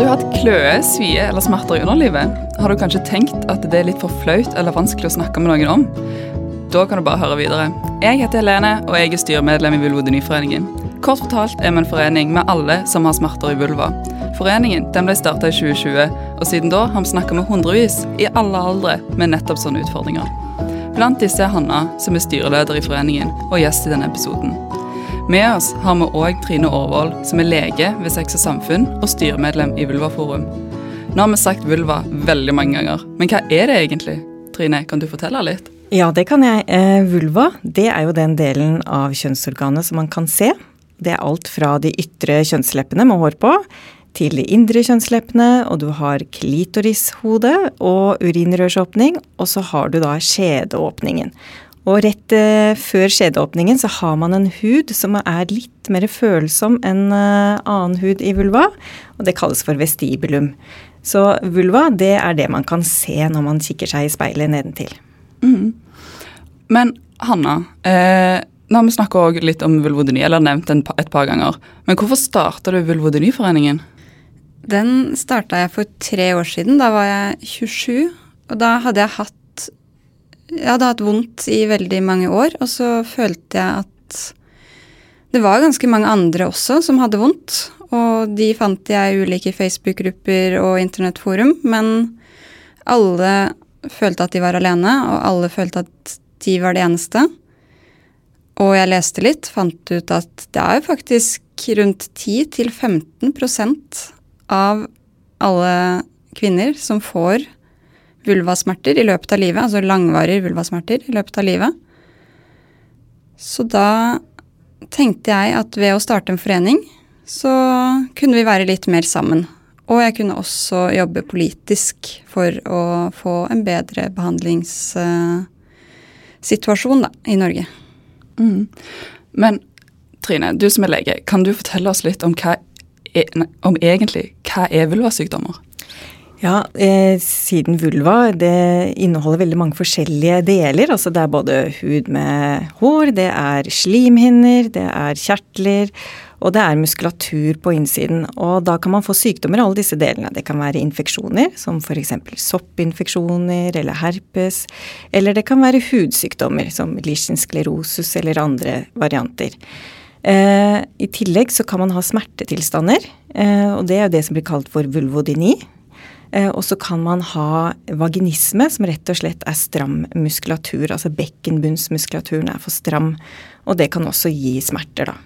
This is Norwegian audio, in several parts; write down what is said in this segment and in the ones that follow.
du hatt kløe, svie eller smerter i underlivet? Har du kanskje tenkt at det er litt for flaut eller vanskelig å snakke med noen om? Da kan du bare høre videre. Jeg heter Helene, og jeg er styremedlem i Vulvodynyforeningen. Kort fortalt er vi en forening med alle som har smerter i vulva. Foreningen ble starta i 2020, og siden da har vi snakka med hundrevis i alle aldre med nettopp sånne utfordringer. Blant disse er Hanna, som er styreleder i foreningen, og gjest i denne episoden. Med oss har vi òg Trine Aarvold, som er lege ved Sex og Samfunn og styremedlem i Vulvaforum. Nå har vi sagt vulva veldig mange ganger, men hva er det egentlig? Trine, kan du fortelle litt? Ja, det kan jeg. Eh, vulva det er jo den delen av kjønnsorganet som man kan se. Det er alt fra de ytre kjønnsleppene med hår på, til de indre kjønnsleppene, og du har klitorishode og urinrørsåpning, og så har du da skjedeåpningen. Og rett eh, før skjedeåpningen så har man en hud som er litt mer følsom enn eh, annen hud i vulva, og det kalles for vestibulum. Så vulva det er det man kan se når man kikker seg i speilet nedentil. Mm. Men Hanna, eh, nå har vi snakka litt om vulvodyni, eller nevnt den et par ganger. Men hvorfor starta du Vulvodyniforeningen? Den starta jeg for tre år siden. Da var jeg 27. Og da hadde jeg hatt Jeg hadde hatt vondt i veldig mange år, og så følte jeg at det var ganske mange andre også som hadde vondt. Og de fant jeg i ulike Facebook-grupper og internettforum, men alle følte at de var alene, og alle følte at de var det eneste. Og jeg leste litt, fant ut at det er faktisk rundt 10-15% av alle kvinner som får vulvasmerter i løpet av livet, altså langvarige vulvasmerter i løpet av livet. Så da tenkte jeg at ved å starte en forening, så kunne vi være litt mer sammen. Og jeg kunne også jobbe politisk for å få en bedre behandlingssituasjon da, i Norge. Mm. Men Trine, du som er lege, kan du fortelle oss litt om, hva er, om egentlig hva er vulvasykdommer? Ja, eh, siden vulva det inneholder veldig mange forskjellige deler. Altså det er både hud med hår, det er slimhinner, det er kjertler, og det er muskulatur på innsiden. Og da kan man få sykdommer i alle disse delene. Det kan være infeksjoner, som f.eks. soppinfeksjoner eller herpes. Eller det kan være hudsykdommer, som lichensklerosus eller andre varianter. Eh, I tillegg så kan man ha smertetilstander, eh, og det er jo det som blir kalt for vulvodyni. Eh, og så kan man ha vaginisme, som rett og slett er stram muskulatur. Altså bekkenbunnsmuskulaturen er for stram, og det kan også gi smerter, da.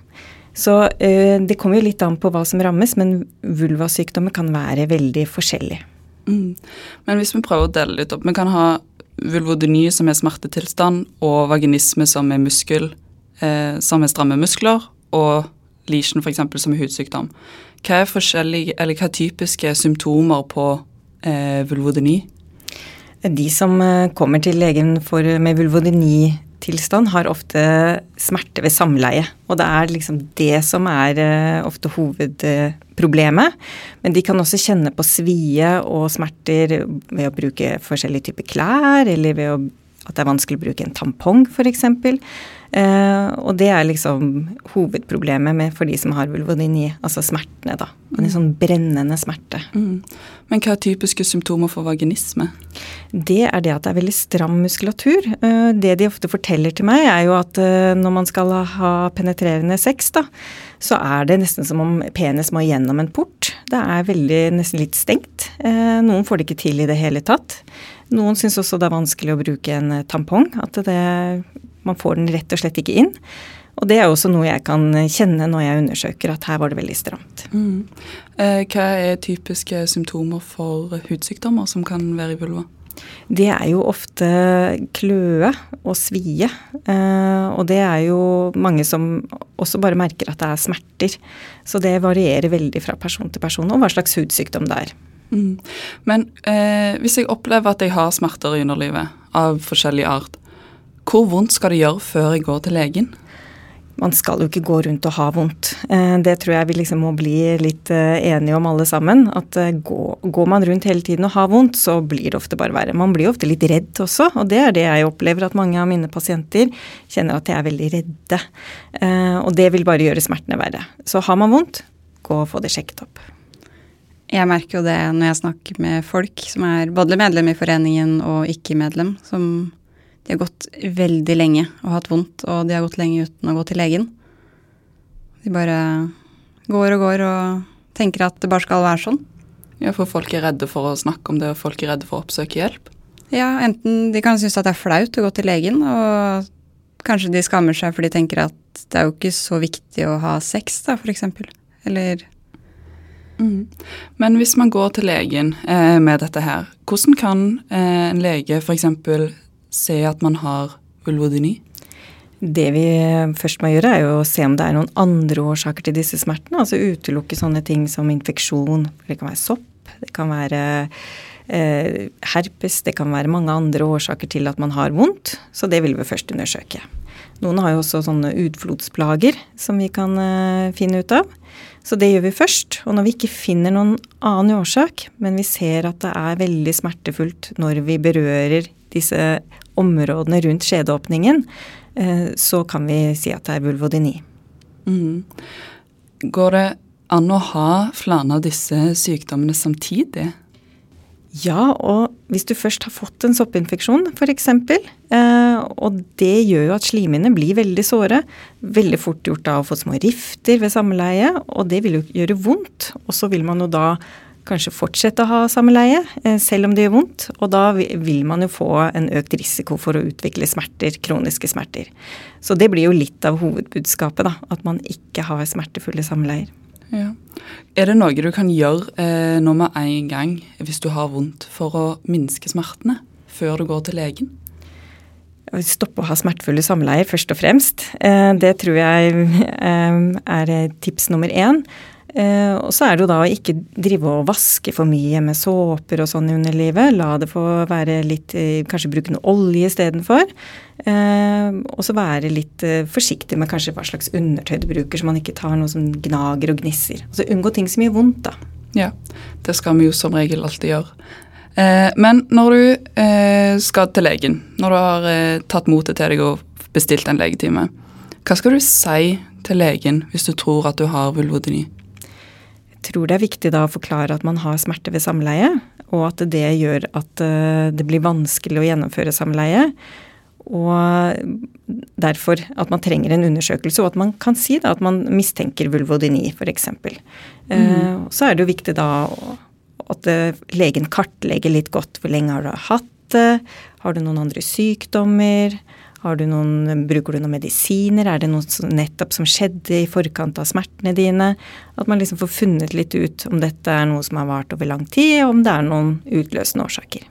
Så eh, det kommer jo litt an på hva som rammes, men vulvasykdommer kan være veldig forskjellig. Mm. Men hvis vi prøver å dele litt opp Vi kan ha vulvodyny, som er smertetilstand, og vaginisme, som er muskel, eh, som er stramme muskler, og lesion, f.eks., som er hudsykdom. Hva er, forskjellige, eller hva er typiske symptomer på vulvodyni? De som eh, kommer til legen for, med vulvodyni-tilstand, har ofte smerte ved samleie. Og det er liksom det som er eh, ofte hovedproblemet. Men de kan også kjenne på svie og smerter ved å bruke forskjellige typer klær, eller ved å, at det er vanskelig å bruke en tampong, f.eks. Uh, og det er liksom hovedproblemet med, for de som har vulvodyni, altså smertene, da. Og en sånn brennende smerte. Mm. Men hva er typiske symptomer for vaginisme? Det er det at det er veldig stram muskulatur. Uh, det de ofte forteller til meg, er jo at uh, når man skal ha penetrerende sex, da, så er det nesten som om penis må gjennom en port. Det er veldig, nesten litt stengt. noen får det ikke til i det hele tatt. Noen syns også det er vanskelig å bruke en tampong. At det man får den rett og slett ikke inn. Og det er også noe jeg kan kjenne når jeg undersøker at her var det veldig stramt. Mm. Eh, hva er typiske symptomer for hudsykdommer som kan være i vulva? Det er jo ofte kløe og svie. Eh, og det er jo mange som også bare merker at det er smerter. Så det varierer veldig fra person til person og hva slags hudsykdom det er. Mm. Men eh, hvis jeg opplever at jeg har smerter i underlivet av forskjellig art, hvor vondt skal det gjøre før jeg går til legen? Man skal jo ikke gå rundt og ha vondt. Eh, det tror jeg vi liksom må bli litt eh, enige om alle sammen. At eh, går man rundt hele tiden og har vondt, så blir det ofte bare verre. Man blir ofte litt redd også, og det er det jeg opplever at mange av mine pasienter kjenner at de er veldig redde. Og det vil bare gjøre smertene verre. Så har man vondt, gå og få det sjekket opp. Jeg merker jo det når jeg snakker med folk som er både medlem i foreningen og ikke medlem, som de har gått veldig lenge og hatt vondt, og de har gått lenge uten å gå til legen. De bare går og går og tenker at det bare skal være sånn. Ja, For folk er redde for å snakke om det, og folk er redde for å oppsøke hjelp? Ja, enten de kan synes at det er flaut å gå til legen, og kanskje de skammer seg for de tenker at det er jo ikke så viktig å ha sex, da, eksempel. Eller Mm. Men hvis man går til legen eh, med dette her, hvordan kan eh, en lege f.eks. se at man har vulvodyni? Det vi først må gjøre, er jo å se om det er noen andre årsaker til disse smertene. Altså utelukke sånne ting som infeksjon. Det kan være sopp, det kan være eh, herpes, det kan være mange andre årsaker til at man har vondt. Så det vil vi først undersøke. Noen har jo også sånne utflodsplager som vi kan eh, finne ut av. Så det gjør vi først. Og når vi ikke finner noen annen årsak, men vi ser at det er veldig smertefullt når vi berører disse områdene rundt skjedeåpningen, Eh, så kan vi si at det er vulvodyni. Mm. Går det an å ha flere av disse sykdommene samtidig? Ja, og hvis du først har fått en soppinfeksjon f.eks., eh, og det gjør jo at slimhinnene blir veldig såre, veldig fort gjort da å få små rifter ved samleie, og det vil jo gjøre vondt. Og så vil man jo da kanskje fortsette å ha samleie, eh, selv om det gjør vondt. Og da vil man jo få en økt risiko for å utvikle smerter, kroniske smerter. Så det blir jo litt av hovedbudskapet, da. At man ikke har smertefulle samleier. Ja. Er det noe du kan gjøre eh, nå med en gang hvis du har vondt, for å minske smertene før du går til legen? Stoppe å ha smertefulle samleier, først og fremst. Eh, det tror jeg eh, er tips nummer én. Eh, og så er det jo da å ikke drive og vaske for mye med såper og sånn i underlivet. La det få være litt Kanskje bruke noe olje istedenfor. Og så være litt forsiktig med kanskje hva slags undertøy du bruker, så man ikke tar noe som gnager og gnisser. Altså unngå ting som gjør vondt, da. Ja, det skal vi jo som regel alltid gjøre. Eh, men når du eh, skal til legen, når du har eh, tatt motet til deg og bestilt en legetime, hva skal du si til legen hvis du tror at du har vulvodyni? Jeg tror det er viktig da å forklare at man har smerte ved samleie, og at det gjør at det blir vanskelig å gjennomføre samleie. Og derfor at man trenger en undersøkelse, og at man kan si da at man mistenker vulvodyni, f.eks. Eh, mm. Så er det jo viktig da at eh, legen kartlegger litt godt hvor lenge har du hatt det, har du noen andre sykdommer, du noen, bruker du noen medisiner? Er det noe som nettopp som skjedde i forkant av smertene dine? At man liksom får funnet litt ut om dette er noe som har vart over lang tid, og om det er noen utløsende årsaker.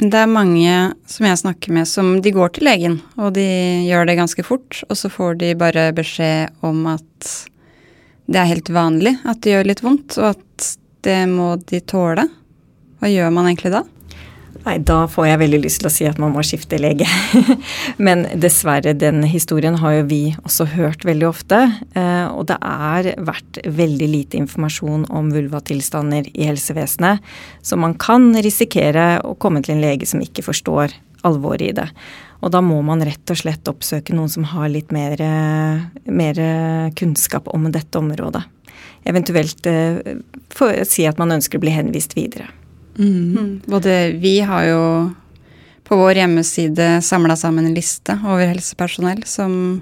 Det er mange som jeg snakker med som de går til legen, og de gjør det ganske fort. Og så får de bare beskjed om at det er helt vanlig at det gjør litt vondt, og at det må de tåle. Hva gjør man egentlig da? Nei, da får jeg veldig lyst til å si at man må skifte lege. Men dessverre, den historien har jo vi også hørt veldig ofte. Eh, og det er vært veldig lite informasjon om vulvatilstander i helsevesenet. Så man kan risikere å komme til en lege som ikke forstår alvoret i det. Og da må man rett og slett oppsøke noen som har litt mer, mer kunnskap om dette området. Eventuelt eh, si at man ønsker å bli henvist videre. Mm. mm. Både vi har jo på vår hjemmeside samla sammen en liste over helsepersonell som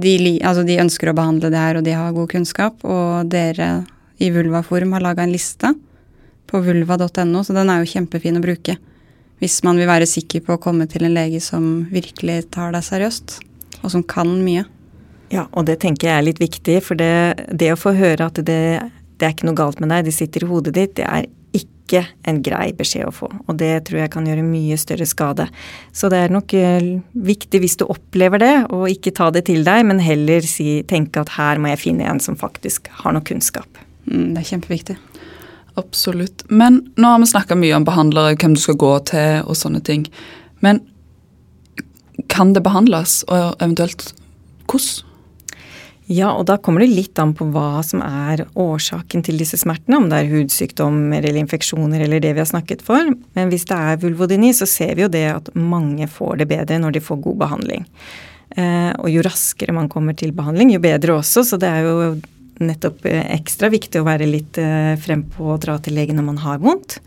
de, altså de, ønsker å behandle det her, og de har god kunnskap. Og dere i Vulvaforum har laga en liste på vulva.no, så den er jo kjempefin å bruke. Hvis man vil være sikker på å komme til en lege som virkelig tar deg seriøst, og som kan mye. Ja, og det tenker jeg er litt viktig, for det, det å få høre at det, det er ikke noe galt med deg, det sitter i hodet ditt, det er ikke en grei beskjed å få. Og det tror jeg kan gjøre mye større skade. Så det er nok eh, viktig hvis du opplever det, å ikke ta det til deg, men heller si, tenke at her må jeg finne en som faktisk har noe kunnskap. Mm, det er kjempeviktig. Absolutt. Men nå har vi snakka mye om behandlere, hvem du skal gå til og sånne ting. Men kan det behandles, og eventuelt hvordan? Ja, og da kommer det litt an på hva som er årsaken til disse smertene. Om det er hudsykdommer eller infeksjoner eller det vi har snakket for. Men hvis det er vulvodyni, så ser vi jo det at mange får det bedre når de får god behandling. Eh, og jo raskere man kommer til behandling, jo bedre også. Så det er jo nettopp eh, ekstra viktig å være litt eh, frempå og dra til legen når man har vondt.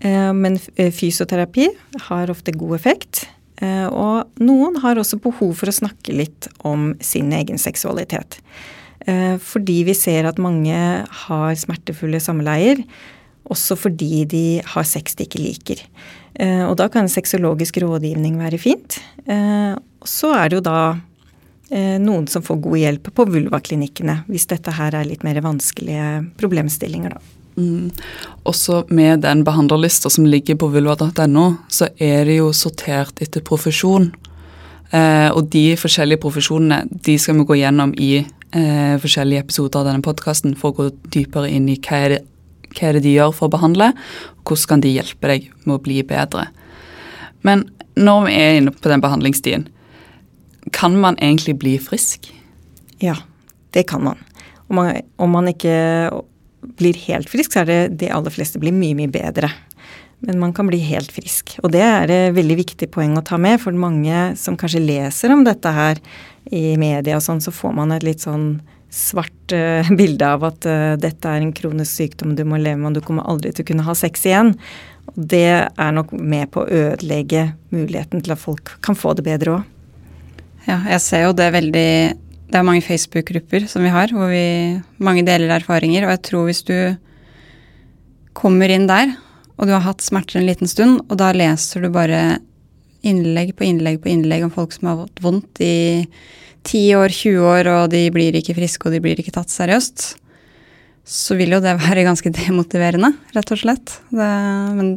Men fysioterapi har ofte god effekt. Og noen har også behov for å snakke litt om sin egen seksualitet. Fordi vi ser at mange har smertefulle samleier, også fordi de har sex de ikke liker. Og da kan sexologisk rådgivning være fint. Så er det jo da Eh, noen som får god hjelp på vulvaklinikkene, hvis dette her er litt mer vanskelige problemstillinger, da. Mm. Også med den behandlerlista som ligger på vulva.no, så er det jo sortert etter profesjon. Eh, og de forskjellige profesjonene de skal vi gå gjennom i eh, forskjellige episoder av denne podkasten for å gå dypere inn i hva er, det, hva er det de gjør for å behandle, og hvordan kan de hjelpe deg med å bli bedre. Men når vi er inne på den behandlingsstien, kan man egentlig bli frisk? Ja, det kan man. Om man, om man ikke blir helt frisk, så er det de aller fleste blir mye, mye bedre. Men man kan bli helt frisk. Og det er et veldig viktig poeng å ta med, for mange som kanskje leser om dette her i media og sånn, så får man et litt sånn svart uh, bilde av at uh, dette er en kronisk sykdom du må leve med, og du kommer aldri til å kunne ha sex igjen. Og det er nok med på å ødelegge muligheten til at folk kan få det bedre òg. Ja, jeg ser jo det veldig Det er mange Facebook-grupper som vi har, hvor vi mange deler erfaringer. Og jeg tror hvis du kommer inn der, og du har hatt smerter en liten stund, og da leser du bare innlegg på innlegg på innlegg om folk som har hatt vondt i 10 år, 20 år, og de blir ikke friske, og de blir ikke tatt seriøst, så vil jo det være ganske demotiverende, rett og slett. Det, men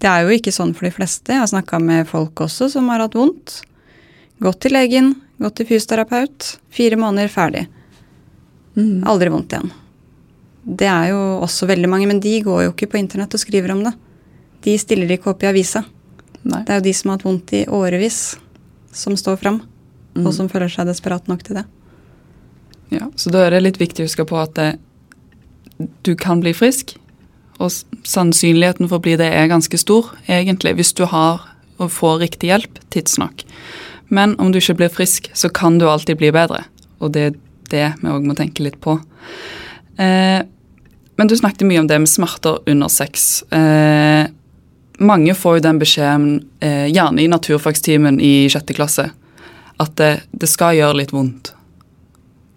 det er jo ikke sånn for de fleste. Jeg har snakka med folk også som har hatt vondt. Gått til legen, gått til fysioterapeut. Fire måneder, ferdig. Mm. Aldri vondt igjen. Det er jo også veldig mange, men de går jo ikke på internett og skriver om det. De stiller ikke opp i avisa. Nei. Det er jo de som har hatt vondt i årevis, som står fram. Mm. Og som føler seg desperat nok til det. Ja, Så da er det litt viktig å huske på at det, du kan bli frisk. Og sannsynligheten for å bli det er ganske stor, egentlig, hvis du har og får riktig hjelp tidsnok. Men om du ikke blir frisk, så kan du alltid bli bedre. Og det er det vi òg må tenke litt på. Eh, men du snakket mye om det med smerter under sex. Eh, mange får jo den beskjeden, eh, gjerne i naturfagstimen i sjette klasse, at det, det, skal gjøre litt vondt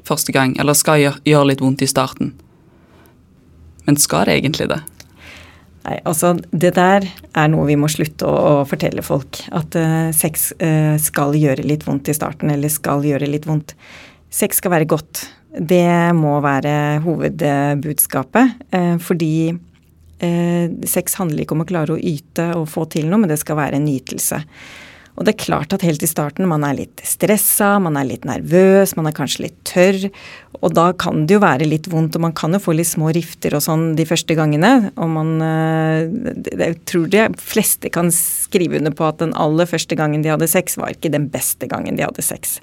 første gang, eller skal gjøre, gjøre litt vondt i starten. Men skal det egentlig det? Nei, altså Det der er noe vi må slutte å, å fortelle folk. At uh, sex uh, skal gjøre litt vondt i starten, eller skal gjøre litt vondt. Sex skal være godt. Det må være hovedbudskapet. Uh, fordi sex handler ikke om å klare å yte og få til noe, men det skal være en nytelse. Og det er klart at helt i starten man er litt stressa, man er litt nervøs, man er kanskje litt tørr. Og da kan det jo være litt vondt, og man kan jo få litt små rifter og sånn de første gangene. Og man eh, Jeg tror de fleste kan skrive under på at den aller første gangen de hadde sex, var ikke den beste gangen de hadde sex.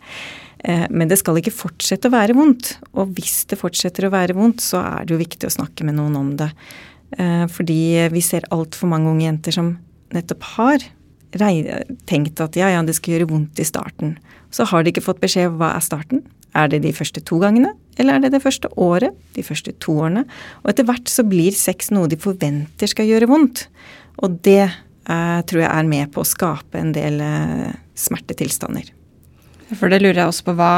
Eh, men det skal ikke fortsette å være vondt. Og hvis det fortsetter å være vondt, så er det jo viktig å snakke med noen om det. Eh, fordi vi ser altfor mange unge jenter som nettopp har tenkt at ja, ja, det skal gjøre vondt i starten. Så har de ikke fått beskjed om hva er starten. Er det de første to gangene, eller er det det første året? De første to årene? Og etter hvert så blir sex noe de forventer skal gjøre vondt. Og det eh, tror jeg er med på å skape en del eh, smertetilstander. For det lurer jeg også på. Hva,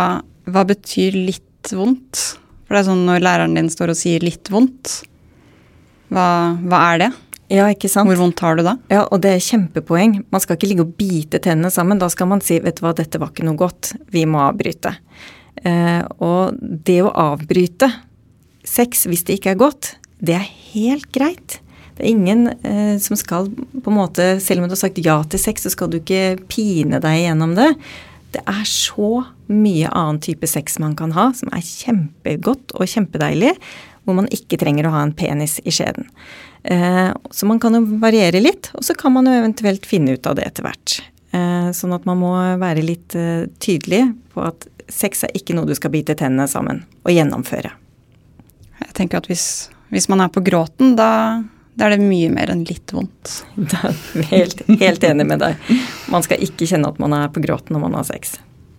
hva betyr litt vondt? For det er sånn når læreren din står og sier litt vondt, hva, hva er det? Ja, ikke sant? Hvor vondt har du da? Ja, og det er kjempepoeng. Man skal ikke ligge og bite tennene sammen. Da skal man si vet du hva, dette var ikke noe godt, vi må avbryte. Eh, og det å avbryte sex hvis det ikke er godt, det er helt greit. Det er ingen eh, som skal på en måte Selv om du har sagt ja til sex, så skal du ikke pine deg gjennom det. Det er så mye annen type sex man kan ha, som er kjempegodt og kjempedeilig, hvor man ikke trenger å ha en penis i skjeden. Eh, så man kan jo variere litt, og så kan man jo eventuelt finne ut av det etter hvert. Eh, sånn at man må være litt eh, tydelig på at sex er ikke noe du skal bite tennene sammen og gjennomføre. Jeg tenker at hvis, hvis man er på gråten, da, da, er det mye mer enn litt vondt. Da er helt, helt enig med deg. Man skal ikke kjenne at man er på gråten når man har sex.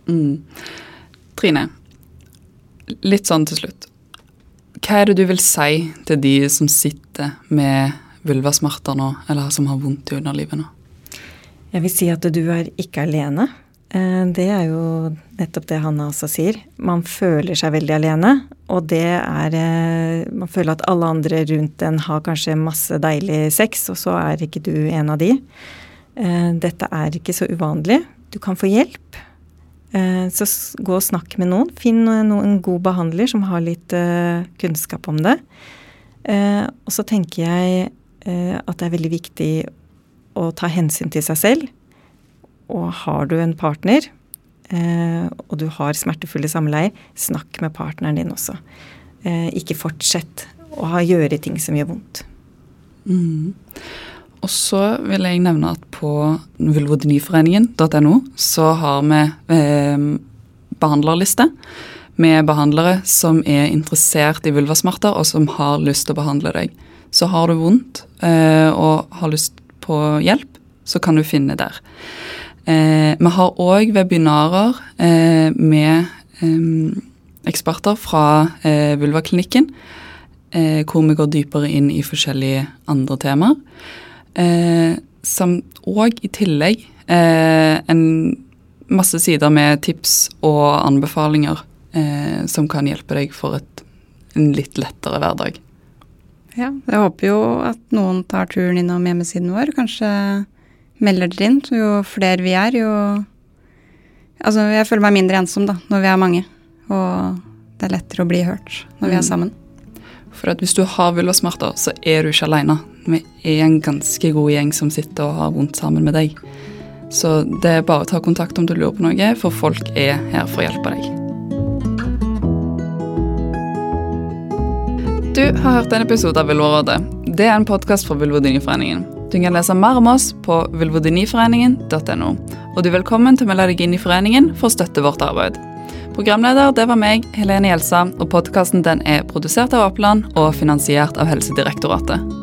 Mm. Trine, litt sånn til slutt. Hva er det du vil si til de som sitter med vulvasmerter nå, eller som har vondt i underlivet nå? Jeg vil si at du er ikke alene. Eh, det er jo nettopp det Hanna også sier. Man føler seg veldig alene. Og det er eh, Man føler at alle andre rundt en har kanskje masse deilig sex, og så er ikke du en av de. Eh, dette er ikke så uvanlig. Du kan få hjelp. Så gå og snakk med noen. Finn en god behandler som har litt kunnskap om det. Og så tenker jeg at det er veldig viktig å ta hensyn til seg selv og har du en partner, eh, og du har smertefulle samleier, snakk med partneren din også. Eh, ikke fortsett å gjøre ting som gjør vondt. Mm. Og så vil jeg nevne at på vulvodyniforeningen.no så har vi eh, behandlerliste med behandlere som er interessert i vulvasmerter, og som har lyst til å behandle deg. Så har du vondt eh, og har lyst på hjelp, så kan du finne der. Eh, vi har òg webinarer eh, med eh, eksperter fra eh, Vulvaklinikken, eh, hvor vi går dypere inn i forskjellige andre temaer. Eh, og i tillegg eh, en masse sider med tips og anbefalinger som kan hjelpe deg for et, en litt lettere hverdag. Ja, jeg håper jo at noen tar turen innom hjemmesiden vår. Kanskje melder dere inn. Jo flere vi er, jo Altså, jeg føler meg mindre ensom da, når vi er mange. Og det er lettere å bli hørt når vi er mm. sammen. For at hvis du har vulvasmerter, så er du ikke alene. Vi er en ganske god gjeng som sitter og har vondt sammen med deg. Så det er bare å ta kontakt om du lurer på noe, for folk er her for å hjelpe deg. Du har hørt en episode av Vulvarådet. Det er en podkast fra Vulvodyniforeningen. Du kan lese mer om oss på vulvodyniforeningen.no. Og du er velkommen til å melde deg inn i foreningen for å støtte vårt arbeid. Programleder det var meg, Helene Gjelsa, og podkasten er produsert av Oppland og finansiert av Helsedirektoratet.